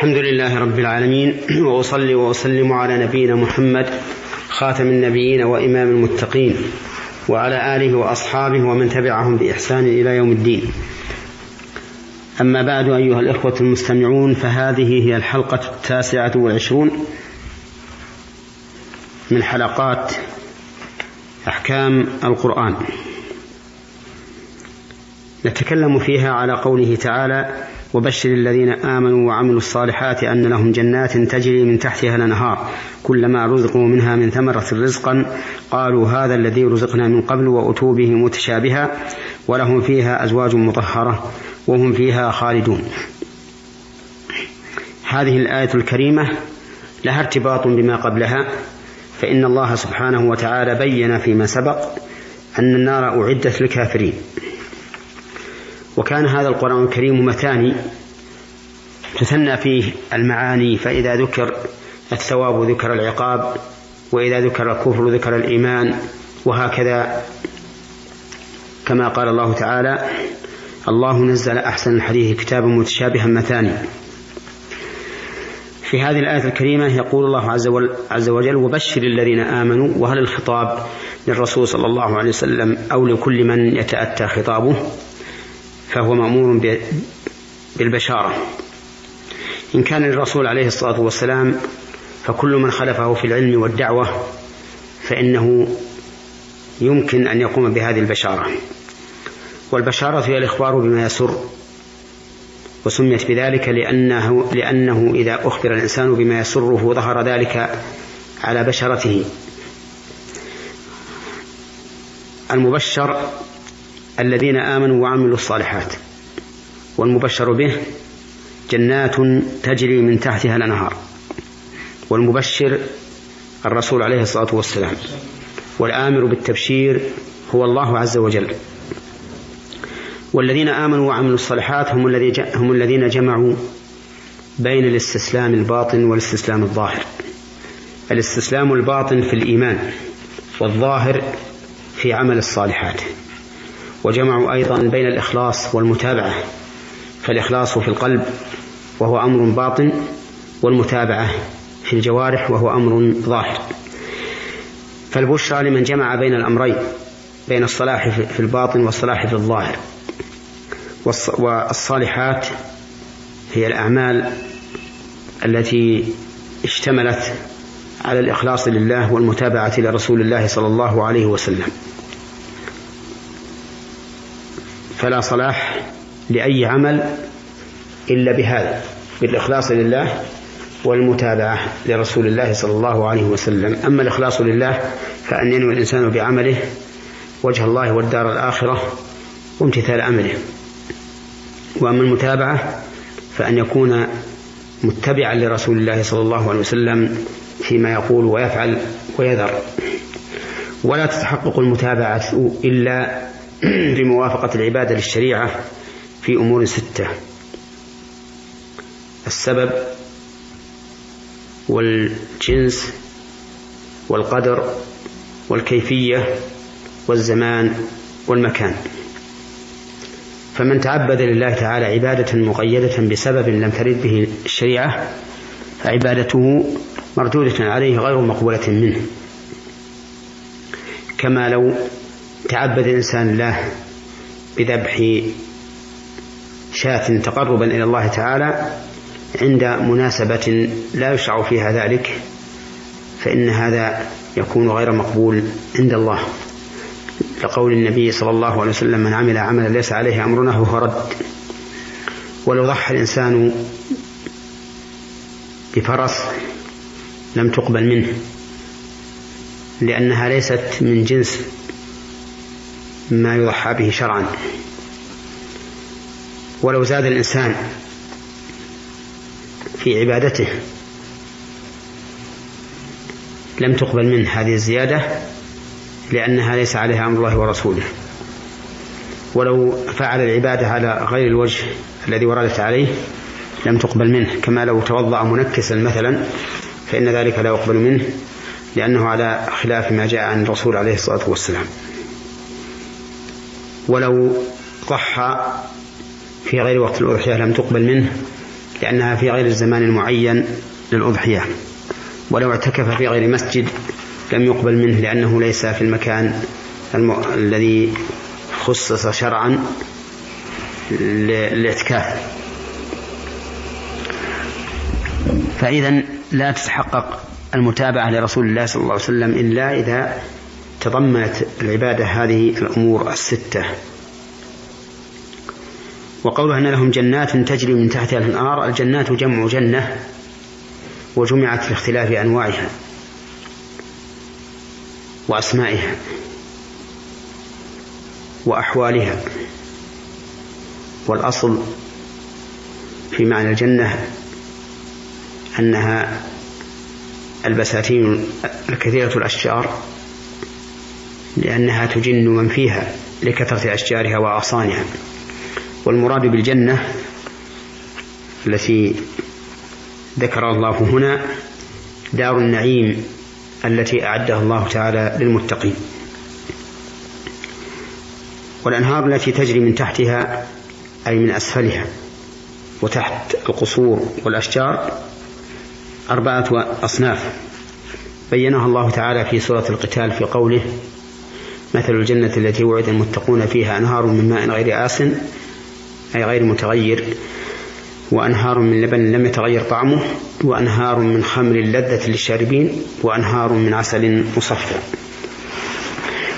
الحمد لله رب العالمين وأصلي وأسلم على نبينا محمد خاتم النبيين وإمام المتقين وعلى آله وأصحابه ومن تبعهم بإحسان إلى يوم الدين. أما بعد أيها الإخوة المستمعون فهذه هي الحلقة التاسعة والعشرون من حلقات أحكام القرآن. نتكلم فيها على قوله تعالى وبشر الذين آمنوا وعملوا الصالحات أن لهم جنات تجري من تحتها الأنهار. كلما رزقوا منها من ثمرة رزقا قالوا هذا الذي رزقنا من قبل وأتوا به متشابها ولهم فيها أزواج مطهرة وهم فيها خالدون. هذه الآية الكريمة لها ارتباط بما قبلها فإن الله سبحانه وتعالى بين فيما سبق أن النار أعدت للكافرين. وكان هذا القرآن الكريم مثاني تثنى فيه المعاني فإذا ذكر الثواب ذكر العقاب وإذا ذكر الكفر ذكر الإيمان وهكذا كما قال الله تعالى الله نزل أحسن الحديث كتابا متشابها مثاني في هذه الآية الكريمة يقول الله عز وجل وبشر الذين آمنوا وهل الخطاب للرسول صلى الله عليه وسلم أو لكل من يتأتى خطابه؟ فهو مأمور بالبشارة. إن كان للرسول عليه الصلاة والسلام فكل من خلفه في العلم والدعوة فإنه يمكن أن يقوم بهذه البشارة. والبشارة هي الإخبار بما يسر وسميت بذلك لأنه, لأنه إذا أخبر الإنسان بما يسره ظهر ذلك على بشرته. المبشر الذين آمنوا وعملوا الصالحات. والمبشر به جنات تجري من تحتها الأنهار. والمبشر الرسول عليه الصلاة والسلام. والآمر بالتبشير هو الله عز وجل. والذين آمنوا وعملوا الصالحات هم, الذي هم الذين جمعوا بين الاستسلام الباطن والاستسلام الظاهر. الاستسلام الباطن في الإيمان والظاهر في عمل الصالحات. وجمعوا أيضا بين الإخلاص والمتابعة فالإخلاص في القلب وهو أمر باطن والمتابعة في الجوارح وهو أمر ظاهر. فالبشرى لمن جمع بين الأمرين بين الصلاح في الباطن والصلاح في الظاهر. والصالحات هي الأعمال التي اشتملت على الإخلاص لله والمتابعة لرسول الله صلى الله عليه وسلم. فلا صلاح لأي عمل إلا بهذا بالإخلاص لله والمتابعة لرسول الله صلى الله عليه وسلم. أما الإخلاص لله فأن ينوي الإنسان بعمله وجه الله والدار الآخرة وامتثال أمره وأما المتابعة فأن يكون متبعا لرسول الله صلى الله عليه وسلم فيما يقول ويفعل ويذر. ولا تتحقق المتابعة إلا بموافقة العبادة للشريعة في أمور ستة. السبب والجنس والقدر والكيفية والزمان والمكان. فمن تعبد لله تعالى عبادة مقيدة بسبب لم ترد به الشريعة فعبادته مردودة عليه غير مقبولة منه. كما لو تعبد الإنسان الله بذبح شاة تقربا إلى الله تعالى عند مناسبة لا يشرع فيها ذلك فإن هذا يكون غير مقبول عند الله. لقول النبي صلى الله عليه وسلم من عمل عملا ليس عليه أمرنا فهو رد. ولو ضحى الإنسان بفرس لم تقبل منه لأنها ليست من جنس ما يضحى به شرعا. ولو زاد الإنسان في عبادته لم تقبل منه هذه الزيادة لأنها ليس عليها أمر الله ورسوله. ولو فعل العبادة على غير الوجه الذي وردت عليه لم تقبل منه. كما لو توضأ منكسا مثلا فإن ذلك لا يقبل منه لأنه على خلاف ما جاء عن الرسول عليه الصلاة والسلام. ولو ضحى في غير وقت الأضحية لم تقبل منه لأنها في غير الزمان المعين للأضحية. ولو اعتكف في غير مسجد لم يقبل منه لأنه ليس في المكان الم... الذي خصص شرعا للاعتكاف. فإذا لا تتحقق المتابعة لرسول الله صلى الله عليه وسلم إلا إذا تضمنت العبادة هذه الأمور الستة. وقولها أن لهم جنات تجري من تحتها الأنهار الجنات جمع جنة وجمعت لاختلاف أنواعها وأسمائها وأحوالها. والأصل في معنى الجنة أنها البساتين الكثيرة الأشجار لأنها تجن من فيها لكثرة أشجارها وأغصانها والمراد بالجنة التي ذكر الله هنا دار النعيم التي أعدها الله تعالى للمتقين. والأنهار التي تجري من تحتها أي من أسفلها وتحت القصور والأشجار أربعة أصناف. بينها الله تعالى في سورة القتال في قوله مثل الجنة التي وعد المتقون فيها أنهار من ماء غير آس أي غير متغير وأنهار من لبن لم يتغير طعمه وأنهار من خمر لذة للشاربين وأنهار من عسل مصفى.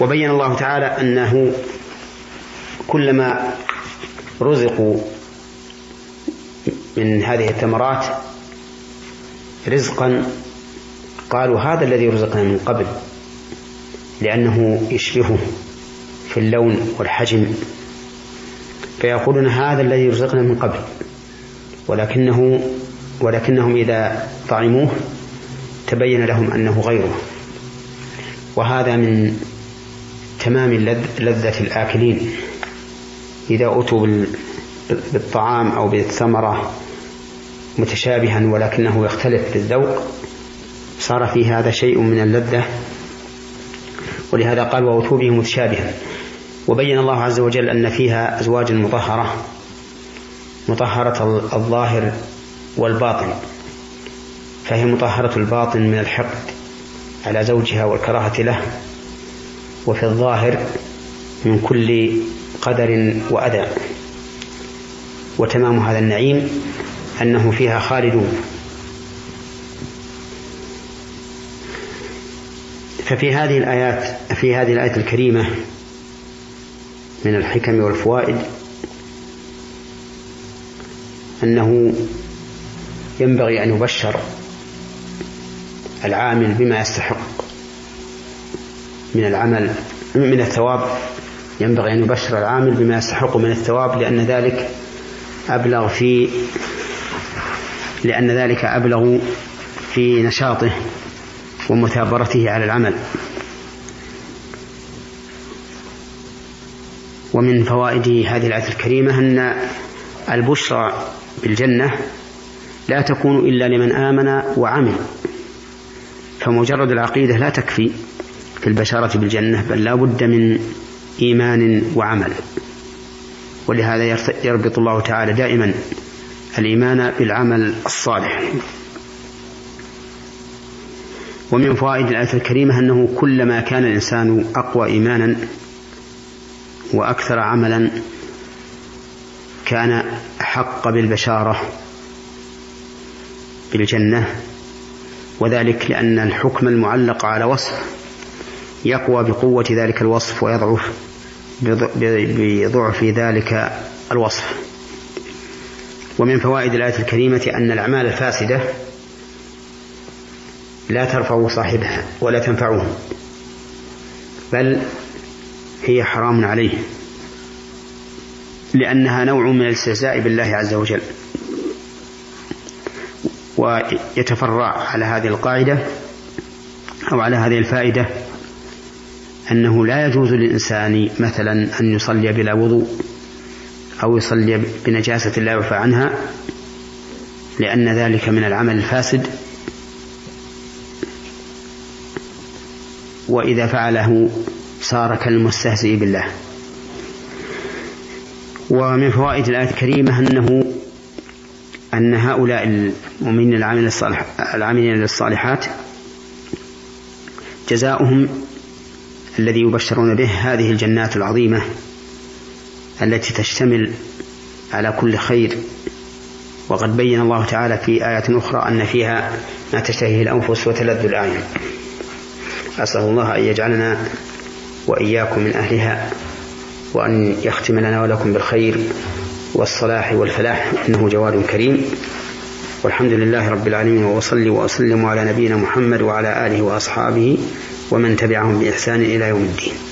وبين الله تعالى أنه كلما رزقوا من هذه الثمرات رزقا قالوا هذا الذي رزقنا من قبل. لأنه يشبهه في اللون والحجم. فيقولون هذا الذي رزقنا من قبل ولكنه ولكنهم إذا طعموه تبين لهم أنه غيره. وهذا من تمام لذة الآكلين. إذا أتوا بالطعام أو بالثمرة متشابها ولكنه يختلف في الذوق صار في هذا شيء من اللذة ولهذا قال وأتوا به متشابها. وبين الله عز وجل أن فيها أزواج مطهرة مطهرة الظاهر والباطن. فهي مطهرة الباطن من الحقد على زوجها والكراهة له وفي الظاهر من كل قدر وأذى. وتمام هذا النعيم أنه فيها خالدون. ففي هذه الآيات في هذه الآية الكريمة من الحكم والفوائد أنه ينبغي أن يبشر العامل بما يستحق. من العمل من الثواب ينبغي أن يبشر العامل بما يستحق من الثواب لأن ذلك أبلغ في لأن ذلك أبلغ في نشاطه. ومثابرته على العمل. ومن فوائد هذه الآية الكريمة أن البشرى بالجنة لا تكون إلا لمن آمن وعمل. فمجرد العقيدة لا تكفي في البشارة بالجنة بل لا بد من إيمان وعمل. ولهذا يربط الله تعالى دائما الإيمان بالعمل الصالح. ومن فوائد الآية الكريمة أنه كلما كان الإنسان أقوى إيمانا وأكثر عملا كان أحق بالبشارة بالجنة وذلك لأن الحكم المعلق على وصف يقوى بقوة ذلك الوصف ويضعف بضعف ذلك الوصف. ومن فوائد الآية الكريمة أن الأعمال الفاسدة لا ترفع صاحبها ولا تنفعه بل هي حرام عليه لأنها نوع من الاستهزاء بالله عز وجل. ويتفرع على هذه القاعدة أو على هذه الفائدة أنه لا يجوز للإنسان مثلا أن يصلي بلا وضوء أو يصلي بنجاسة لا يعفى عنها لأن ذلك من العمل الفاسد. وإذا فعله صار كالمستهزئ بالله. ومن فوائد الآية الكريمة أنه أن هؤلاء المؤمنين العاملين الصالح العاملين للصالحات جزاؤهم الذي يبشرون به هذه الجنات العظيمة التي تشتمل على كل خير. وقد بين الله تعالى في آية أخرى أن فيها ما تشتهيه الأنفس وتلذ الأعين. أسأل الله أن يجعلنا وإياكم من أهلها وأن يختم لنا ولكم بالخير والصلاح والفلاح إنه جواد كريم. والحمد لله رب العالمين وأصلي وأسلم على نبينا محمد وعلى آله وأصحابه ومن تبعهم بإحسان إلى يوم الدين.